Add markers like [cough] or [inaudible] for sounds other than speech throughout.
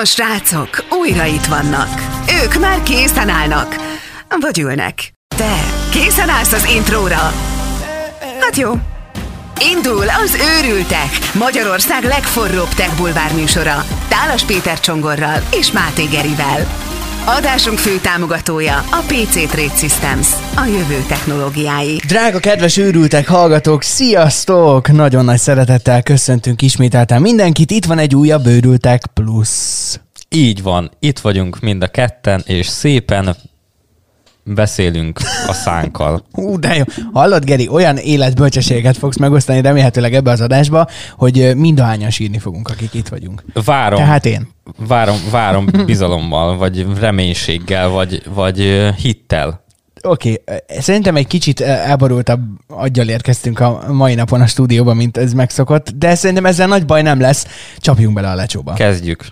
A srácok újra itt vannak. Ők már készen állnak. Vagy ülnek. Te készen állsz az intróra? Hát jó. Indul az Őrültek, Magyarország legforróbb tech bulvár műsora. Tálas Péter Csongorral és Máté Gerivel. Adásunk fő támogatója a PC Trade Systems, a jövő technológiái. Drága kedves őrültek, hallgatók, sziasztok! Nagyon nagy szeretettel köszöntünk ismételten mindenkit, itt van egy újabb Őrültek Plusz. Így van, itt vagyunk mind a ketten, és szépen beszélünk a szánkkal. Hú, de jó. Hallod, Geri, olyan életbölcsességet fogsz megosztani remélhetőleg ebbe az adásba, hogy mind a hányan sírni fogunk, akik itt vagyunk. Várom. Tehát én. Várom, várom bizalommal, vagy reménységgel, vagy, vagy hittel. Oké, okay. szerintem egy kicsit elborultabb aggyal érkeztünk a mai napon a stúdióba, mint ez megszokott, de szerintem ezzel nagy baj nem lesz. Csapjunk bele a lecsóba. Kezdjük.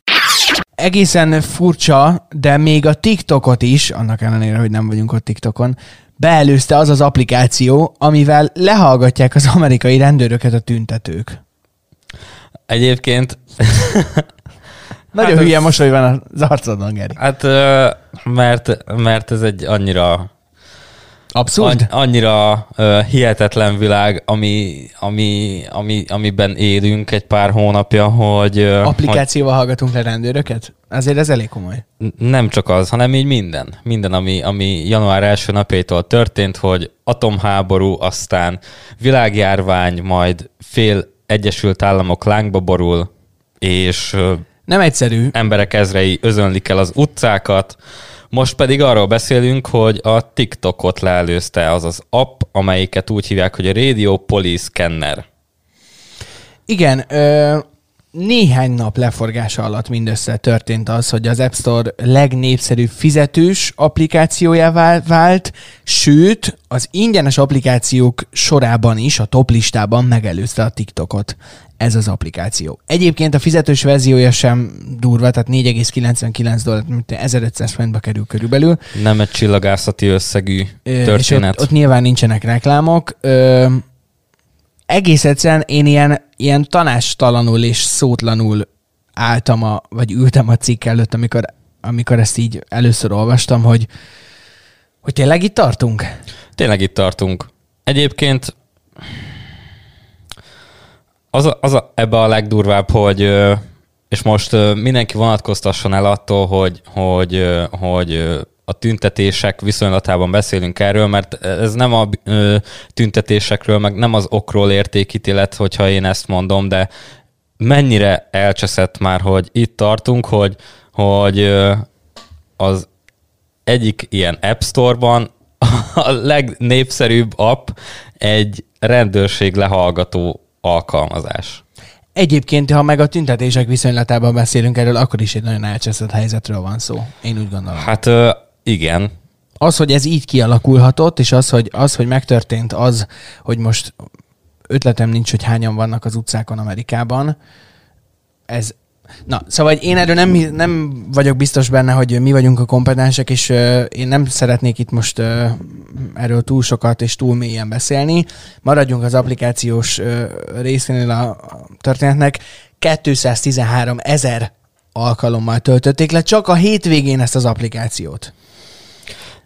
Egészen furcsa, de még a TikTokot is, annak ellenére, hogy nem vagyunk ott TikTokon, beelőzte az az applikáció, amivel lehallgatják az amerikai rendőröket a tüntetők. Egyébként, [laughs] Nagyon Hát ez- hülye mosoly van az arcodon, Geri. hát mert, mert ez egy annyira Abszurd? An- annyira uh, hihetetlen világ, ami, ami, ami, amiben élünk egy pár hónapja, hogy, uh, Applikációval hallgatunk le rendőröket? Azért ez elég komoly. hogy nem csak az, hanem így minden. Minden, ami, ami január első napjaitól történt, hogy atomháború, aztán világjárvány, majd fél Egyesült Államok lángba borul, és uh, Nem egyszerű. emberek ezrei özönlik el az utcákat. Most pedig arról beszélünk, hogy a TikTokot leelőzte az az app, amelyiket úgy hívják, hogy a Radio Police Scanner. Igen, ö, néhány nap leforgása alatt mindössze történt az, hogy az App Store legnépszerűbb fizetős applikációjává vált, sőt, az ingyenes applikációk sorában is, a top listában megelőzte a TikTokot. Ez az applikáció. Egyébként a fizetős verziója sem durva, tehát 4,99 dollár, mint 1500 forintba kerül körülbelül. Nem egy csillagászati összegű történet. ott, ott nyilván nincsenek reklámok. Ö, egész egyszerűen én ilyen, ilyen tanástalanul és szótlanul álltam, a, vagy ültem a cikk előtt, amikor, amikor ezt így először olvastam, hogy, hogy tényleg itt tartunk? Tényleg itt tartunk. Egyébként az, a, az a, ebbe a legdurvább, hogy és most mindenki vonatkoztasson el attól, hogy, hogy, hogy a tüntetések viszonylatában beszélünk erről, mert ez nem a tüntetésekről, meg nem az okról értékítélet, hogyha én ezt mondom, de mennyire elcseszett már, hogy itt tartunk, hogy, hogy az egyik ilyen App Store-ban [laughs] a legnépszerűbb app egy rendőrség lehallgató alkalmazás. Egyébként, ha meg a tüntetések viszonylatában beszélünk erről, akkor is egy nagyon elcseszett helyzetről van szó. Én úgy gondolom. Hát igen, az, hogy ez így kialakulhatott, és az, hogy, az, hogy megtörtént az, hogy most ötletem nincs, hogy hányan vannak az utcákon Amerikában, ez, Na, szóval én erről nem, nem vagyok biztos benne, hogy mi vagyunk a kompetensek, és uh, én nem szeretnék itt most uh, erről túl sokat és túl mélyen beszélni. Maradjunk az applikációs uh, részénél a, történetnek. 213 ezer alkalommal töltötték le csak a hétvégén ezt az applikációt.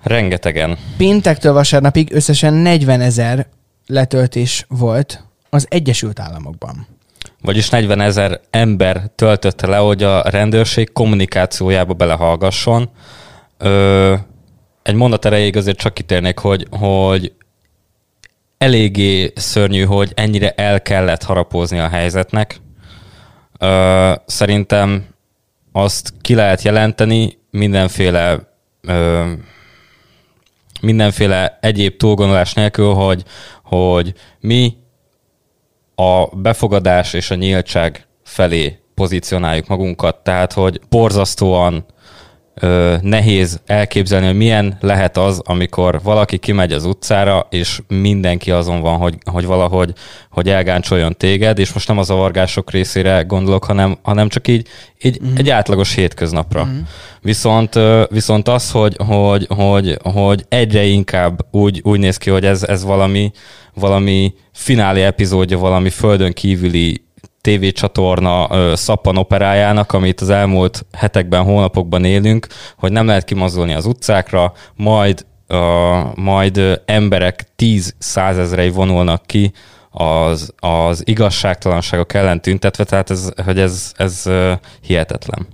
rengetegen. Péntektől vasárnapig összesen 40 ezer letöltés volt az Egyesült Államokban. Vagyis 40 ezer ember töltötte le, hogy a rendőrség kommunikációjába belehallgasson. Ö, egy mondat erejéig azért csak kitérnék, hogy, hogy eléggé szörnyű, hogy ennyire el kellett harapózni a helyzetnek. Ö, szerintem azt ki lehet jelenteni mindenféle ö, mindenféle egyéb túlgondolás nélkül, hogy, hogy mi a befogadás és a nyíltság felé pozícionáljuk magunkat, tehát hogy borzasztóan ö, nehéz elképzelni, hogy milyen lehet az, amikor valaki kimegy az utcára, és mindenki azon van, hogy, hogy valahogy hogy elgáncsoljon téged, és most nem a zavargások részére gondolok, hanem, hanem csak így, így mm. egy átlagos hétköznapra. Mm. Viszont, ö, viszont az, hogy, hogy, hogy, hogy egyre inkább úgy, úgy néz ki, hogy ez, ez valami, valami finálé epizódja valami földön kívüli tévécsatorna szappan operájának, amit az elmúlt hetekben, hónapokban élünk, hogy nem lehet kimozdulni az utcákra, majd, ö, majd emberek tíz százezrei vonulnak ki az, az igazságtalanságok ellen tüntetve, tehát ez, hogy ez, ez hihetetlen.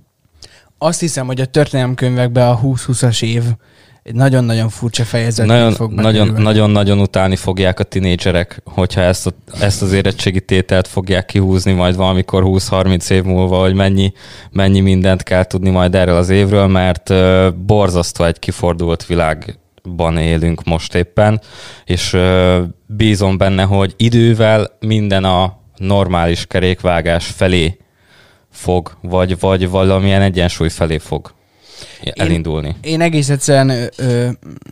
Azt hiszem, hogy a történelemkönyvekben a 20-20-as év egy nagyon-nagyon furcsa fejezet Nagyon, fog nagyon, bekerülni. nagyon, nagyon utálni fogják a tinédzserek, hogyha ezt, a, ezt az érettségi tételt fogják kihúzni majd valamikor 20-30 év múlva, hogy mennyi, mennyi mindent kell tudni majd erről az évről, mert uh, borzasztó egy kifordult világban élünk most éppen, és uh, bízom benne, hogy idővel minden a normális kerékvágás felé fog, vagy, vagy valamilyen egyensúly felé fog elindulni. Én egész egyszerűen ö,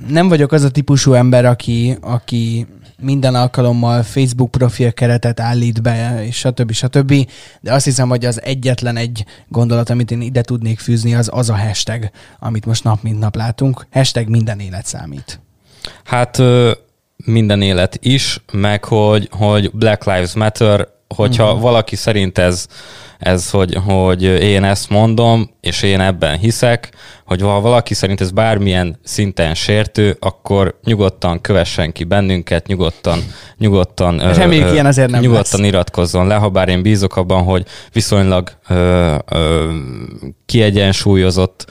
nem vagyok az a típusú ember, aki, aki minden alkalommal Facebook profilkeretet állít be, és stb. stb. De azt hiszem, hogy az egyetlen egy gondolat, amit én ide tudnék fűzni, az az a hashtag, amit most nap mint nap látunk. Hashtag minden élet számít. Hát ö, minden élet is, meg hogy, hogy Black Lives Matter, hogyha uh-huh. valaki szerint ez, ez hogy, hogy én ezt mondom, és én ebben hiszek, hogy ha valaki szerint ez bármilyen szinten sértő, akkor nyugodtan kövessen ki bennünket, nyugodtan, nyugodtan, Reméljük, ö, ilyen azért nem nyugodtan lesz. iratkozzon le, ha bár én bízok abban, hogy viszonylag ö, ö, kiegyensúlyozott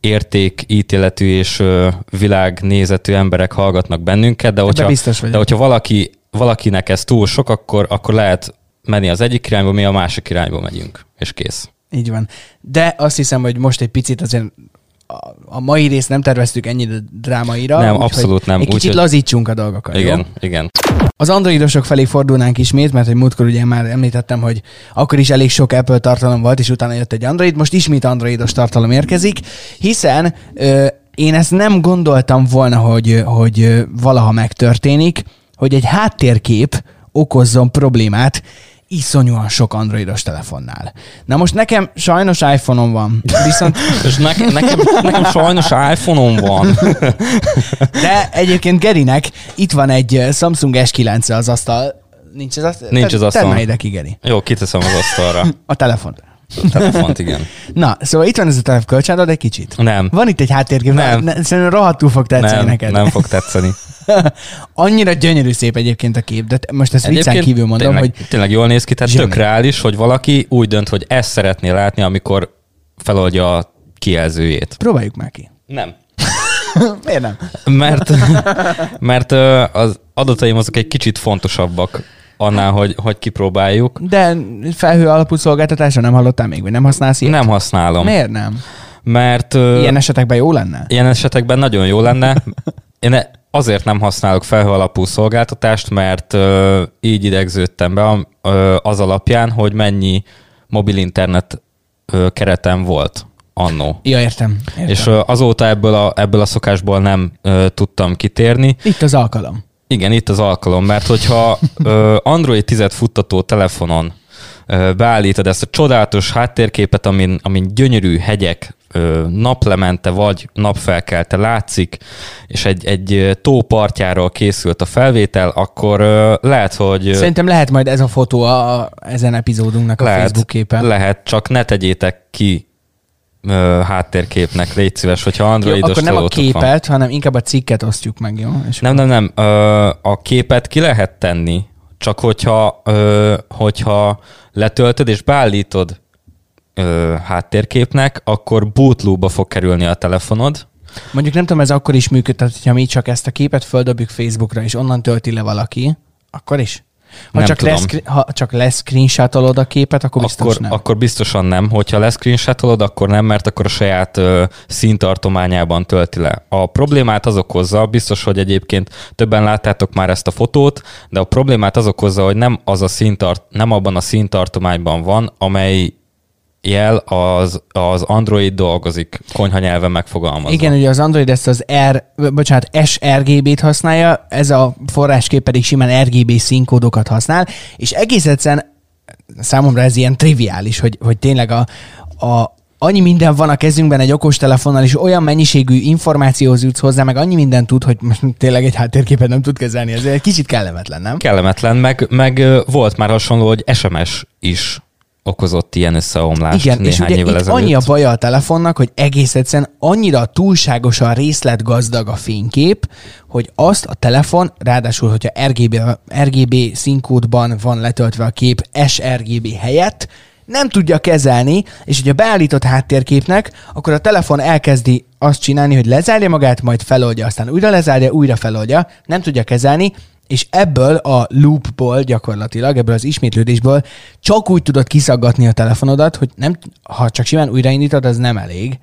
értékítéletű és ö, világnézetű emberek hallgatnak bennünket, de hogyha, biztos vagyok. de hogyha valaki, valakinek ez túl sok, akkor, akkor lehet menni az egyik irányba, mi a másik irányba megyünk, és kész. Így van. De azt hiszem, hogy most egy picit azért a, mai részt nem terveztük ennyire drámaira. Nem, abszolút nem. Egy kicsit Úgyhogy- lazítsunk a dolgokat. Igen, Jó? igen. Az androidosok felé fordulnánk ismét, mert hogy múltkor ugye már említettem, hogy akkor is elég sok Apple tartalom volt, és utána jött egy Android, most ismét androidos tartalom érkezik, hiszen ö, én ezt nem gondoltam volna, hogy, hogy valaha megtörténik, hogy egy háttérkép okozzon problémát iszonyúan sok androidos telefonnál. Na most nekem sajnos iPhone-om van, viszont És nekem, nekem, nekem sajnos iPhone-om van. de egyébként Gerinek itt van egy ö, Samsung S9 az asztal. Nincs az asztal? Nincs az asztalon. Tedd már ide ki, Geri. Jó, kiteszem az asztalra. A telefon. A telefont, igen. Na, szóval itt van ez a telefon, kölcsönadod egy kicsit? Nem. Van itt egy háttérkép, Nem. Ne, szerintem rohadtul fog tetszeni Nem, neked. nem fog tetszeni. [laughs] Annyira gyönyörű szép egyébként a kép, de most ezt viccen Egyébként kívül mondom, tényleg, hogy Tényleg jól néz ki, tehát Zseni. tök reális, hogy valaki úgy dönt, hogy ezt szeretné látni, amikor feloldja a kijelzőjét. próbáljuk már ki. Nem. [laughs] Miért nem? Mert, mert az adataim azok egy kicsit fontosabbak annál, hogy, hogy kipróbáljuk. De felhő alapú szolgáltatásra nem hallottál még, vagy nem használsz ilyet? Nem használom. Miért nem? Mert Ilyen esetekben jó lenne? ilyen esetekben nagyon jó lenne. Én e- azért nem használok felhő alapú szolgáltatást, mert ö, így idegződtem be ö, az alapján, hogy mennyi mobil internet ö, keretem volt annó. Ja, értem. értem. És ö, azóta ebből a, ebből a szokásból nem ö, tudtam kitérni. Itt az alkalom. Igen, itt az alkalom, mert hogyha ö, Android 10-et futtató telefonon beállítod ezt a csodálatos háttérképet, amin, amin gyönyörű hegyek naplemente vagy napfelkelte látszik, és egy, egy ö, tó partjáról készült a felvétel, akkor lehet, hogy Szerintem lehet majd ez a fotó a, a ezen epizódunknak a lehet, Facebook képen. lehet, csak ne tegyétek ki ö, háttérképnek, légy szíves, hogyha Jó, androidos akkor nem a telótok van. képet, hanem inkább a cikket osztjuk meg, jó? És Nem, nem, nem. Ö, a képet ki lehet tenni, csak hogyha, ö, hogyha letöltöd és beállítod ö, háttérképnek, akkor bootloopba fog kerülni a telefonod. Mondjuk nem tudom, ez akkor is működhet, hogyha mi csak ezt a képet földobjuk Facebookra, és onnan tölti le valaki, akkor is? Ha, Nem csak, tudom. lesz, ha csak lesz screenshotolod a képet, akkor biztos Akkor, nem. akkor biztosan nem. Hogyha leszcreenshotolod, akkor nem, mert akkor a saját ö, színtartományában tölti le. A problémát az okozza, biztos, hogy egyébként többen láttátok már ezt a fotót, de a problémát az okozza, hogy nem, az a színtart, nem abban a színtartományban van, amely jel az, az Android dolgozik, konyha nyelven megfogalmazva. Igen, ugye az Android ezt az R, bocsánat, sRGB-t használja, ez a forráskép pedig simán RGB színkódokat használ, és egész egyszerűen számomra ez ilyen triviális, hogy, hogy tényleg a, a annyi minden van a kezünkben egy okostelefonnal, és olyan mennyiségű információhoz jutsz hozzá, meg annyi minden tud, hogy tényleg egy háttérképet nem tud kezelni. Ez egy kicsit kellemetlen, nem? Kellemetlen, meg, meg volt már hasonló, hogy SMS is okozott ilyen összeomlást Igen, és néhány ugye évvel itt ezelőtt. annyi a baja a telefonnak, hogy egész egyszerűen annyira túlságosan részletgazdag a fénykép, hogy azt a telefon, ráadásul, hogyha RGB, RGB színkódban van letöltve a kép sRGB helyett, nem tudja kezelni, és hogyha beállított háttérképnek, akkor a telefon elkezdi azt csinálni, hogy lezárja magát, majd feloldja, aztán újra lezárja, újra feloldja, nem tudja kezelni, és ebből a loopból gyakorlatilag, ebből az ismétlődésből csak úgy tudod kiszaggatni a telefonodat, hogy nem, ha csak simán újraindítod, az nem elég.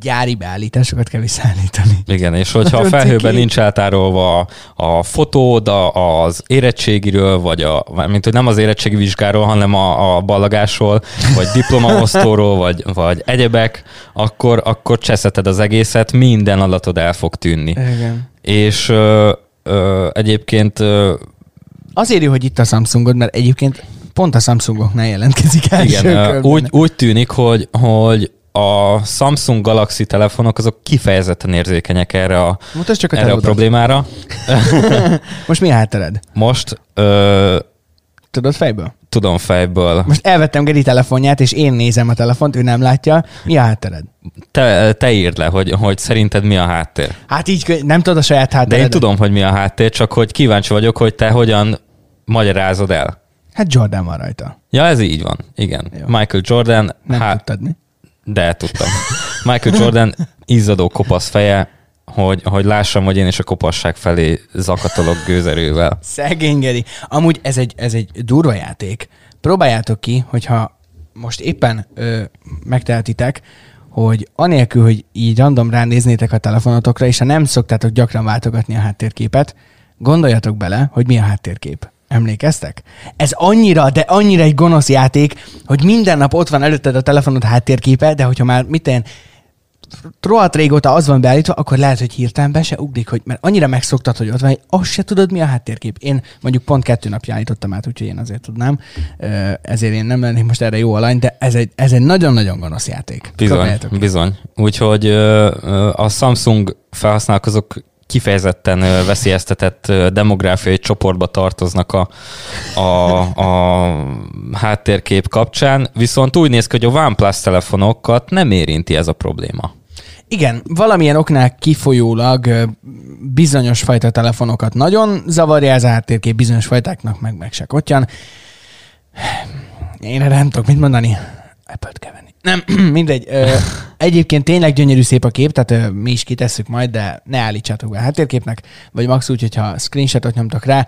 Gyári beállításokat kell visszaállítani. Igen, és [laughs] hogyha a felhőben nincs eltárolva a, a fotód a, az érettségiről, vagy a, mint hogy nem az érettségi vizsgáról, hanem a, a ballagásról, vagy [laughs] diplomaosztóról, vagy, vagy egyebek, akkor, akkor cseszeted az egészet, minden adatod el fog tűnni. Igen. És ö, egyébként ö, Azért jó, hogy itt a Samsungod, mert egyébként pont a Samsungoknál jelentkezik első igen, körben. úgy, úgy tűnik, hogy, hogy a Samsung Galaxy telefonok azok kifejezetten érzékenyek erre a, Mutasd csak a erre a problémára. [laughs] Most mi a háttered? Most ö, Tudod fejből? Tudom fejből. Most elvettem Geri telefonját, és én nézem a telefont, ő nem látja. Mi a háttered? Te, te írd le, hogy, hogy szerinted mi a háttér. Hát így nem tudod a saját De háttered. én tudom, hogy mi a háttér, csak hogy kíváncsi vagyok, hogy te hogyan magyarázod el. Hát Jordan van rajta. Ja, ez így van. Igen. Jó. Michael Jordan, Nem hát, tudtad mi? de tudtam. Michael Jordan [laughs] izzadó kopasz feje, hogy, hogy lássam, hogy én is a kopasság felé zakatolok gőzerővel. [laughs] Szegény Geri. Amúgy ez egy, ez egy durva játék. Próbáljátok ki, hogyha most éppen ö, megtehetitek, hogy anélkül, hogy így random ránéznétek a telefonotokra, és ha nem szoktátok gyakran váltogatni a háttérképet, gondoljatok bele, hogy mi a háttérkép. Emlékeztek? Ez annyira, de annyira egy gonosz játék, hogy minden nap ott van előtted a telefonod háttérképe, de hogyha már mit én rohadt régóta az van beállítva, akkor lehet, hogy hirtelen be se ugrik, hogy, mert annyira megszoktad, hogy ott van, hogy azt se tudod, mi a háttérkép. Én mondjuk pont kettő napja állítottam át, úgyhogy én azért tudnám. Ezért én nem lennék most erre jó alany, de ez egy, ez egy nagyon-nagyon gonosz játék. Bizony, bizony. Úgyhogy a Samsung felhasználók azok kifejezetten veszélyeztetett demográfiai csoportba tartoznak a, a, a háttérkép kapcsán, viszont úgy néz ki, hogy a OnePlus telefonokat nem érinti ez a probléma. Igen, valamilyen oknál kifolyólag bizonyos fajta telefonokat nagyon zavarja ez a háttérkép, bizonyos fajtáknak meg meg se kottyan. Én erre nem tudok mit mondani. Apple-t kell venni. Nem, [clears throat] mindegy. Ö, [laughs] egyébként tényleg gyönyörű szép a kép, tehát ö, mi is kitesszük majd, de ne állítsátok be a háttérképnek, vagy max úgy, hogyha screenshotot nyomtok rá,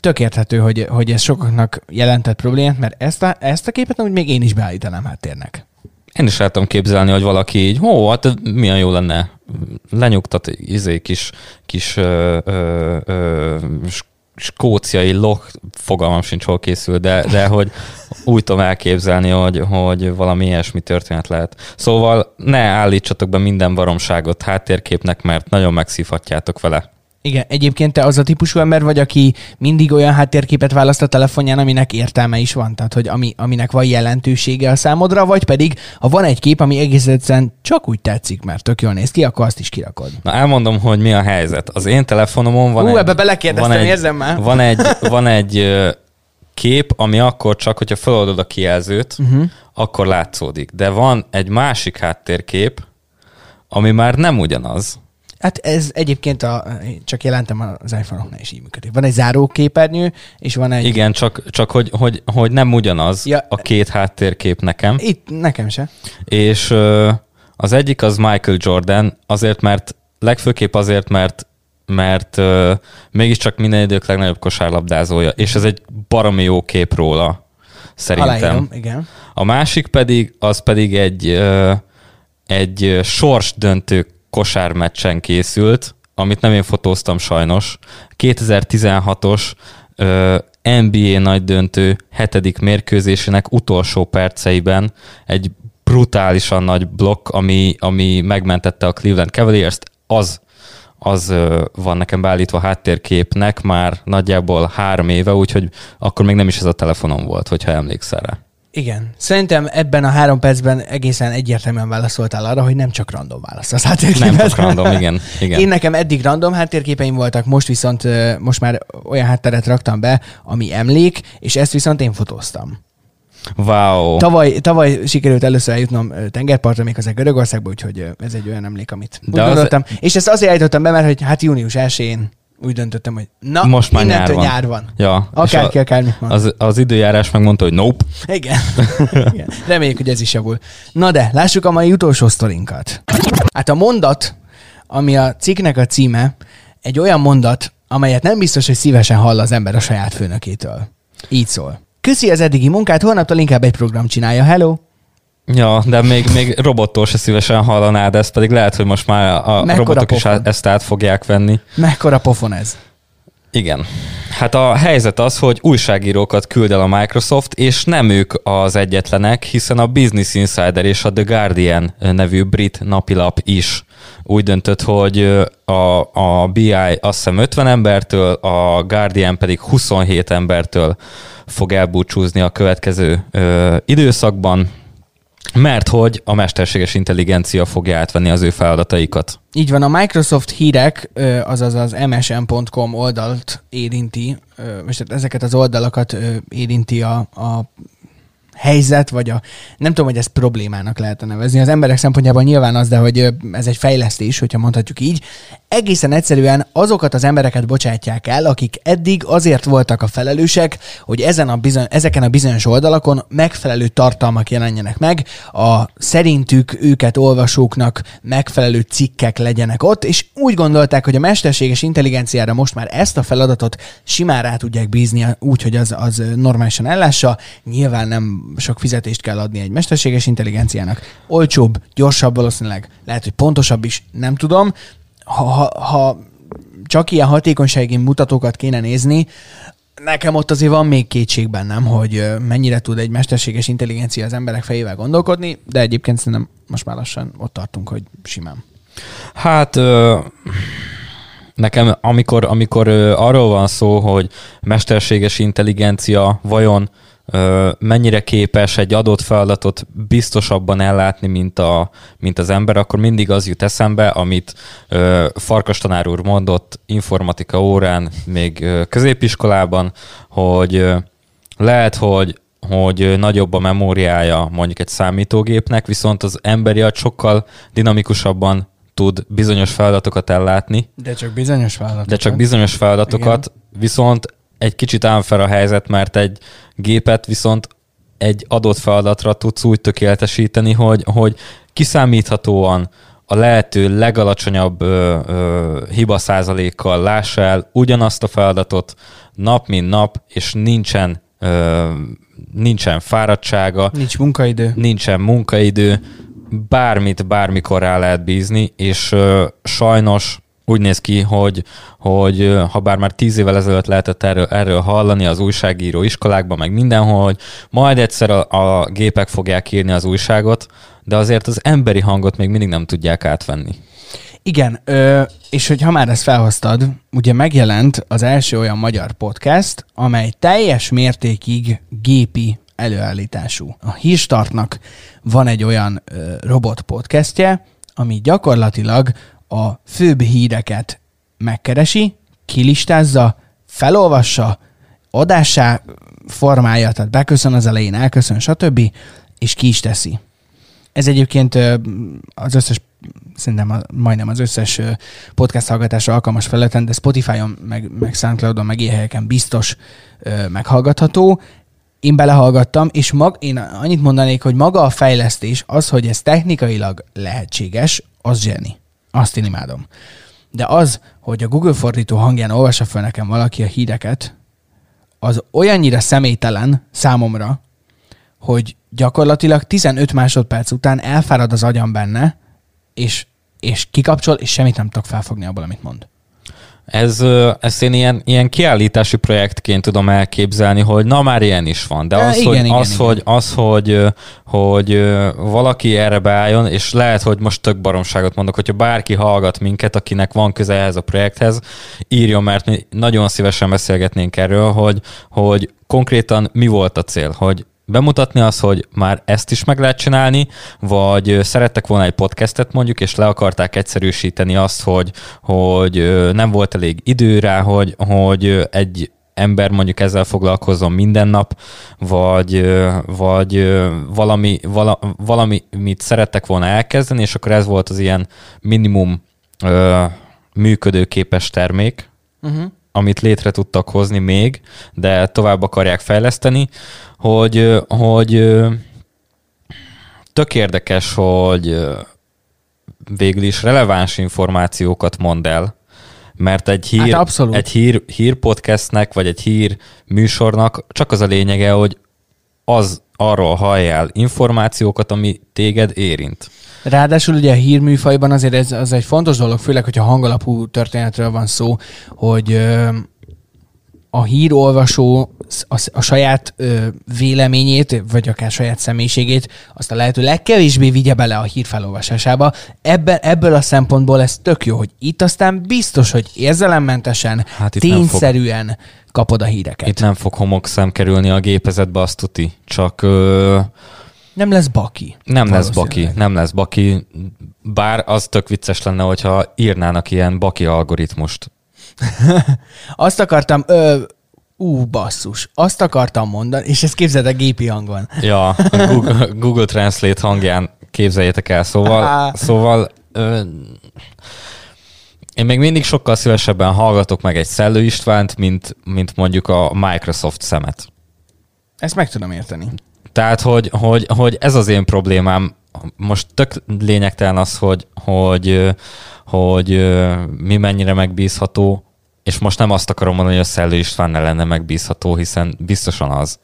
tök érthető, hogy, hogy ez sokaknak jelentett problémát, mert ezt a, ezt a képet úgy még én is beállítanám háttérnek. Én is el képzelni, hogy valaki így, ó, hát milyen jó lenne lenyugtat izé kis, kis ö, ö, ö, sk- skóciai loch, fogalmam sincs, hol készül, de, de hogy úgy tudom elképzelni, hogy, hogy valami ilyesmi történet lehet. Szóval ne állítsatok be minden baromságot háttérképnek, mert nagyon megszívhatjátok vele. Igen, egyébként te az a típusú ember vagy, aki mindig olyan háttérképet választ a telefonján, aminek értelme is van, tehát hogy ami, aminek van jelentősége a számodra, vagy pedig ha van egy kép, ami egész egyszerűen csak úgy tetszik, mert tök jól néz ki, akkor azt is kirakod. Na elmondom, hogy mi a helyzet. Az én telefonomon van Hú, egy... ebbe belekérdeztem, egy, érzem már. Van egy, [laughs] van egy kép, ami akkor csak, hogyha feloldod a kijelzőt, uh-huh. akkor látszódik. De van egy másik háttérkép, ami már nem ugyanaz. Hát ez egyébként a, csak jelentem az iPhone-oknál is így működik. Van egy záróképernyő, és van egy... Igen, csak, csak hogy, hogy, hogy nem ugyanaz Ja. a két háttérkép nekem. Itt nekem se. És az egyik az Michael Jordan, azért, mert legfőképp azért, mert mert ö, mégiscsak minden idők legnagyobb kosárlabdázója, és ez egy baromi jó kép róla, szerintem. Aláírom, igen. A másik pedig, az pedig egy, egy ö, sorsdöntő kosármeccsen készült, amit nem én fotóztam sajnos. 2016-os ö, NBA nagy döntő hetedik mérkőzésének utolsó perceiben egy brutálisan nagy blokk, ami, ami megmentette a Cleveland Cavaliers-t, az az van nekem beállítva háttérképnek már nagyjából három éve, úgyhogy akkor még nem is ez a telefonom volt, hogyha emlékszel rá. Igen. Szerintem ebben a három percben egészen egyértelműen válaszoltál arra, hogy nem csak random válasz az Nem csak random, igen. igen. Én nekem eddig random háttérképeim voltak, most viszont most már olyan hátteret raktam be, ami emlék, és ezt viszont én fotóztam. Wow. Tavaly, tavaly sikerült először eljutnom tengerpartra, még az Görögországba, úgyhogy ez egy olyan emlék, amit De úgy gondoltam. Az... És ezt azért állítottam be, mert hogy hát június 1-én úgy döntöttem, hogy na, most már nyár van. nyár van. Ja. Akárki, akármit van. Az, az időjárás megmondta, hogy nope. Igen. [laughs] Igen. Reméljük, hogy ez is javul. Na de, lássuk a mai utolsó sztorinkat. Hát a mondat, ami a cikknek a címe, egy olyan mondat, amelyet nem biztos, hogy szívesen hall az ember a saját főnökétől. Így szól. Köszi az eddigi munkát, holnaptól inkább egy program csinálja. Hello! Ja, de még, még robottól se szívesen hallanád ezt, pedig lehet, hogy most már a Mekkora robotok pofon? is ezt át fogják venni. Mekkora pofon ez? Igen. Hát a helyzet az, hogy újságírókat küld el a Microsoft, és nem ők az egyetlenek, hiszen a Business Insider és a The Guardian nevű brit napilap is úgy döntött, hogy a, a BI azt hiszem 50 embertől, a Guardian pedig 27 embertől fog elbúcsúzni a következő ö, időszakban, mert hogy a mesterséges intelligencia fogja átvenni az ő feladataikat. Így van, a Microsoft hírek, azaz az msn.com oldalt érinti, most ezeket az oldalakat érinti a, a helyzet, vagy a, nem tudom, hogy ezt problémának lehet nevezni. Az emberek szempontjából nyilván az, de hogy ez egy fejlesztés, hogyha mondhatjuk így. Egészen egyszerűen azokat az embereket bocsátják el, akik eddig azért voltak a felelősek, hogy ezen a bizony, ezeken a bizonyos oldalakon megfelelő tartalmak jelenjenek meg, a szerintük őket olvasóknak megfelelő cikkek legyenek ott, és úgy gondolták, hogy a mesterséges intelligenciára most már ezt a feladatot simán rá tudják bízni úgy, hogy az, az normálisan ellássa. Nyilván nem sok fizetést kell adni egy mesterséges intelligenciának. Olcsóbb, gyorsabb valószínűleg, lehet, hogy pontosabb is, nem tudom. Ha, ha, ha csak ilyen hatékonysági mutatókat kéne nézni, nekem ott azért van még kétség bennem, hogy mennyire tud egy mesterséges intelligencia az emberek fejével gondolkodni, de egyébként szerintem most már lassan ott tartunk, hogy simán. Hát nekem amikor, amikor arról van szó, hogy mesterséges intelligencia vajon mennyire képes egy adott feladatot biztosabban ellátni, mint, a, mint az ember, akkor mindig az jut eszembe, amit Farkas tanár úr mondott informatika órán még középiskolában, hogy lehet, hogy hogy nagyobb a memóriája mondjuk egy számítógépnek, viszont az emberi agy sokkal dinamikusabban tud bizonyos feladatokat ellátni. De csak bizonyos feladatokat. De csak bizonyos feladatokat, Igen. viszont egy kicsit fel a helyzet, mert egy gépet viszont egy adott feladatra tudsz úgy tökéletesíteni, hogy, hogy kiszámíthatóan a lehető legalacsonyabb ö, ö, hiba százalékkal lássa el ugyanazt a feladatot nap mint nap, és nincsen ö, nincsen fáradtsága. Nincs munkaidő. Nincsen munkaidő. Bármit, bármikor rá lehet bízni, és ö, sajnos úgy néz ki, hogy, hogy ha bár már tíz évvel ezelőtt lehetett erről, erről hallani az újságíró iskolákban, meg mindenhol, hogy majd egyszer a, a gépek fogják írni az újságot, de azért az emberi hangot még mindig nem tudják átvenni. Igen, ö, és hogy ha már ezt felhoztad, ugye megjelent az első olyan magyar podcast, amely teljes mértékig gépi előállítású. A Hírstartnak van egy olyan ö, robot podcastje, ami gyakorlatilag a főbb híreket megkeresi, kilistázza, felolvassa, adássá formálja, tehát beköszön az elején, elköszön, stb., és ki is teszi. Ez egyébként az összes, szerintem majdnem az összes podcast hallgatásra alkalmas felületen, de Spotify-on, meg, meg Soundcloud-on, meg ilyen helyeken biztos meghallgatható. Én belehallgattam, és mag, én annyit mondanék, hogy maga a fejlesztés, az, hogy ez technikailag lehetséges, az zseni. Azt én imádom. De az, hogy a Google fordító hangján olvassa fel nekem valaki a híreket, az olyannyira személytelen számomra, hogy gyakorlatilag 15 másodperc után elfárad az agyam benne, és, és kikapcsol, és semmit nem tudok felfogni abból, amit mond. Ez, ezt én ilyen, ilyen kiállítási projektként tudom elképzelni, hogy na már ilyen is van, de az, igen, hogy, igen, az, igen. Hogy, az hogy, hogy valaki erre beálljon, és lehet, hogy most tök baromságot mondok, hogyha bárki hallgat minket, akinek van köze ehhez a projekthez, írjon, mert mi nagyon szívesen beszélgetnénk erről, hogy, hogy konkrétan mi volt a cél, hogy bemutatni azt, hogy már ezt is meg lehet csinálni, vagy szerettek volna egy podcastet mondjuk, és le akarták egyszerűsíteni azt, hogy, hogy nem volt elég idő rá, hogy, hogy egy ember mondjuk ezzel foglalkozzon minden nap, vagy, vagy valami, vala, mit szerettek volna elkezdeni, és akkor ez volt az ilyen minimum ö, működőképes termék, uh-huh. Amit létre tudtak hozni még, de tovább akarják fejleszteni, hogy, hogy tök érdekes, hogy végül is releváns információkat mond el, mert egy hír, Hát abszolút. egy hír, hírpodcastnek, vagy egy hír műsornak csak az a lényege, hogy az arról halljál információkat, ami téged érint. Ráadásul ugye a hírműfajban azért ez az egy fontos dolog, főleg, hogyha hangalapú történetről van szó, hogy a hírolvasó a, a saját ö, véleményét, vagy akár saját személyiségét, azt a lehető legkevésbé vigye bele a hír felolvasásába. Ebben, ebből a szempontból ez tök jó, hogy itt aztán biztos, hogy érzelemmentesen, Hát nem fog- tényszerűen kapod a híreket. Itt nem fog homokszem kerülni a gépezetbe, azt tuti. Csak ö, Nem lesz baki. nem lesz baki, nem lesz baki, bár az tök vicces lenne, hogyha írnának ilyen baki algoritmust. [laughs] Azt akartam, ö, ú, basszus, azt akartam mondani, és ezt képzeld a gépi hangon. Ja, a Google, [laughs] Google Translate hangján képzeljétek el. Szóval, szóval ö, én még mindig sokkal szívesebben hallgatok meg egy Szellő Istvánt, mint, mint mondjuk a Microsoft szemet. Ezt meg tudom érteni. Tehát, hogy, hogy, hogy ez az én problémám. Most tök lényegtelen az, hogy, hogy, hogy mi mennyire megbízható, és most nem azt akarom mondani, hogy a Szellő István ne lenne megbízható, hiszen biztosan az.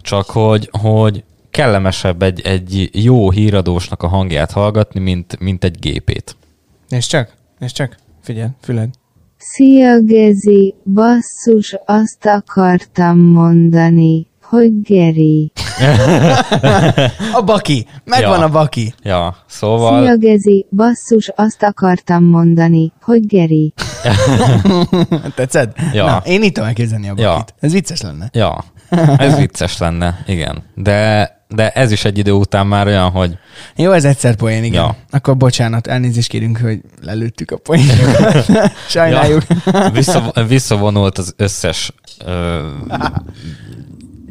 Csak hogy, hogy kellemesebb egy, egy jó híradósnak a hangját hallgatni, mint, mint egy gépét. És csak, és csak, figyelj, füled. Szia Gezi, basszus, azt akartam mondani, hogy Geri. [laughs] A baki! Megvan Ja. a baki! Ja, Szia szóval... Gezi, basszus, azt akartam mondani, hogy Geri. [laughs] Tetszed? Ja. Na, én itt tudom elképzelni a bakit. Ja. Ez vicces lenne. Ja, ez vicces lenne, igen. De, de ez is egy idő után már olyan, hogy Jó, ez egyszer poén, igen. Ja. Akkor bocsánat, elnézést kérünk, hogy lelőttük a poénokat. [laughs] Sajnáljuk. Ja, vissza, visszavonult az összes ö,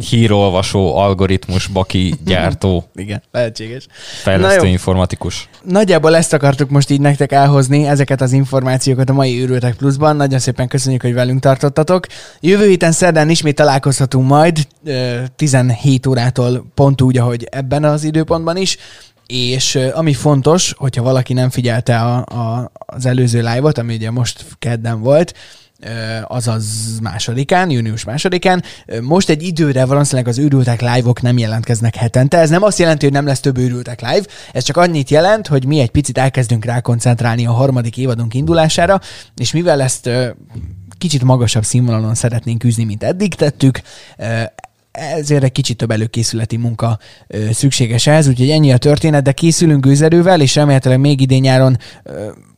hírolvasó, algoritmus, baki, gyártó, [laughs] Igen, lehetséges. fejlesztő Na jó. informatikus. Nagyjából ezt akartuk most így nektek elhozni, ezeket az információkat a mai Őrültek Pluszban. Nagyon szépen köszönjük, hogy velünk tartottatok. Jövő héten szerdán ismét találkozhatunk majd, ö, 17 órától pont úgy, ahogy ebben az időpontban is. És ami fontos, hogyha valaki nem figyelte a, a, az előző live-ot, ami ugye most kedden volt, azaz másodikán, június másodikán. Most egy időre valószínűleg az őrültek live-ok nem jelentkeznek hetente. Ez nem azt jelenti, hogy nem lesz több őrültek live, ez csak annyit jelent, hogy mi egy picit elkezdünk rá koncentrálni a harmadik évadunk indulására, és mivel ezt kicsit magasabb színvonalon szeretnénk űzni, mint eddig tettük, ezért egy kicsit több előkészületi munka ö, szükséges ehhez, úgyhogy ennyi a történet, de készülünk gőzerővel, és remélhetőleg még idén nyáron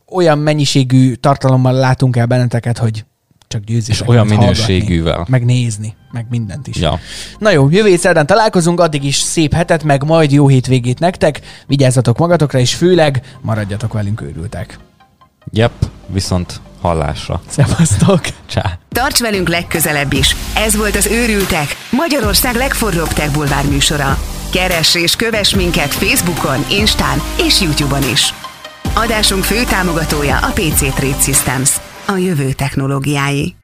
olyan mennyiségű tartalommal látunk el benneteket, hogy csak győzzétek És olyan minőségűvel. hallgatni, meg nézni, meg mindent is. Ja. Na jó, jövő szerdán találkozunk, addig is szép hetet, meg majd jó hétvégét nektek, vigyázzatok magatokra, és főleg maradjatok velünk őrültek. Yep, viszont hallásra. Szevasztok! [laughs] Csá. Tarts velünk legközelebb is. Ez volt az Őrültek, Magyarország legforróbb tech bulvár műsora. Keress és kövess minket Facebookon, Instán és YouTube-on is. Adásunk fő támogatója a PC Trade Systems, a jövő technológiái.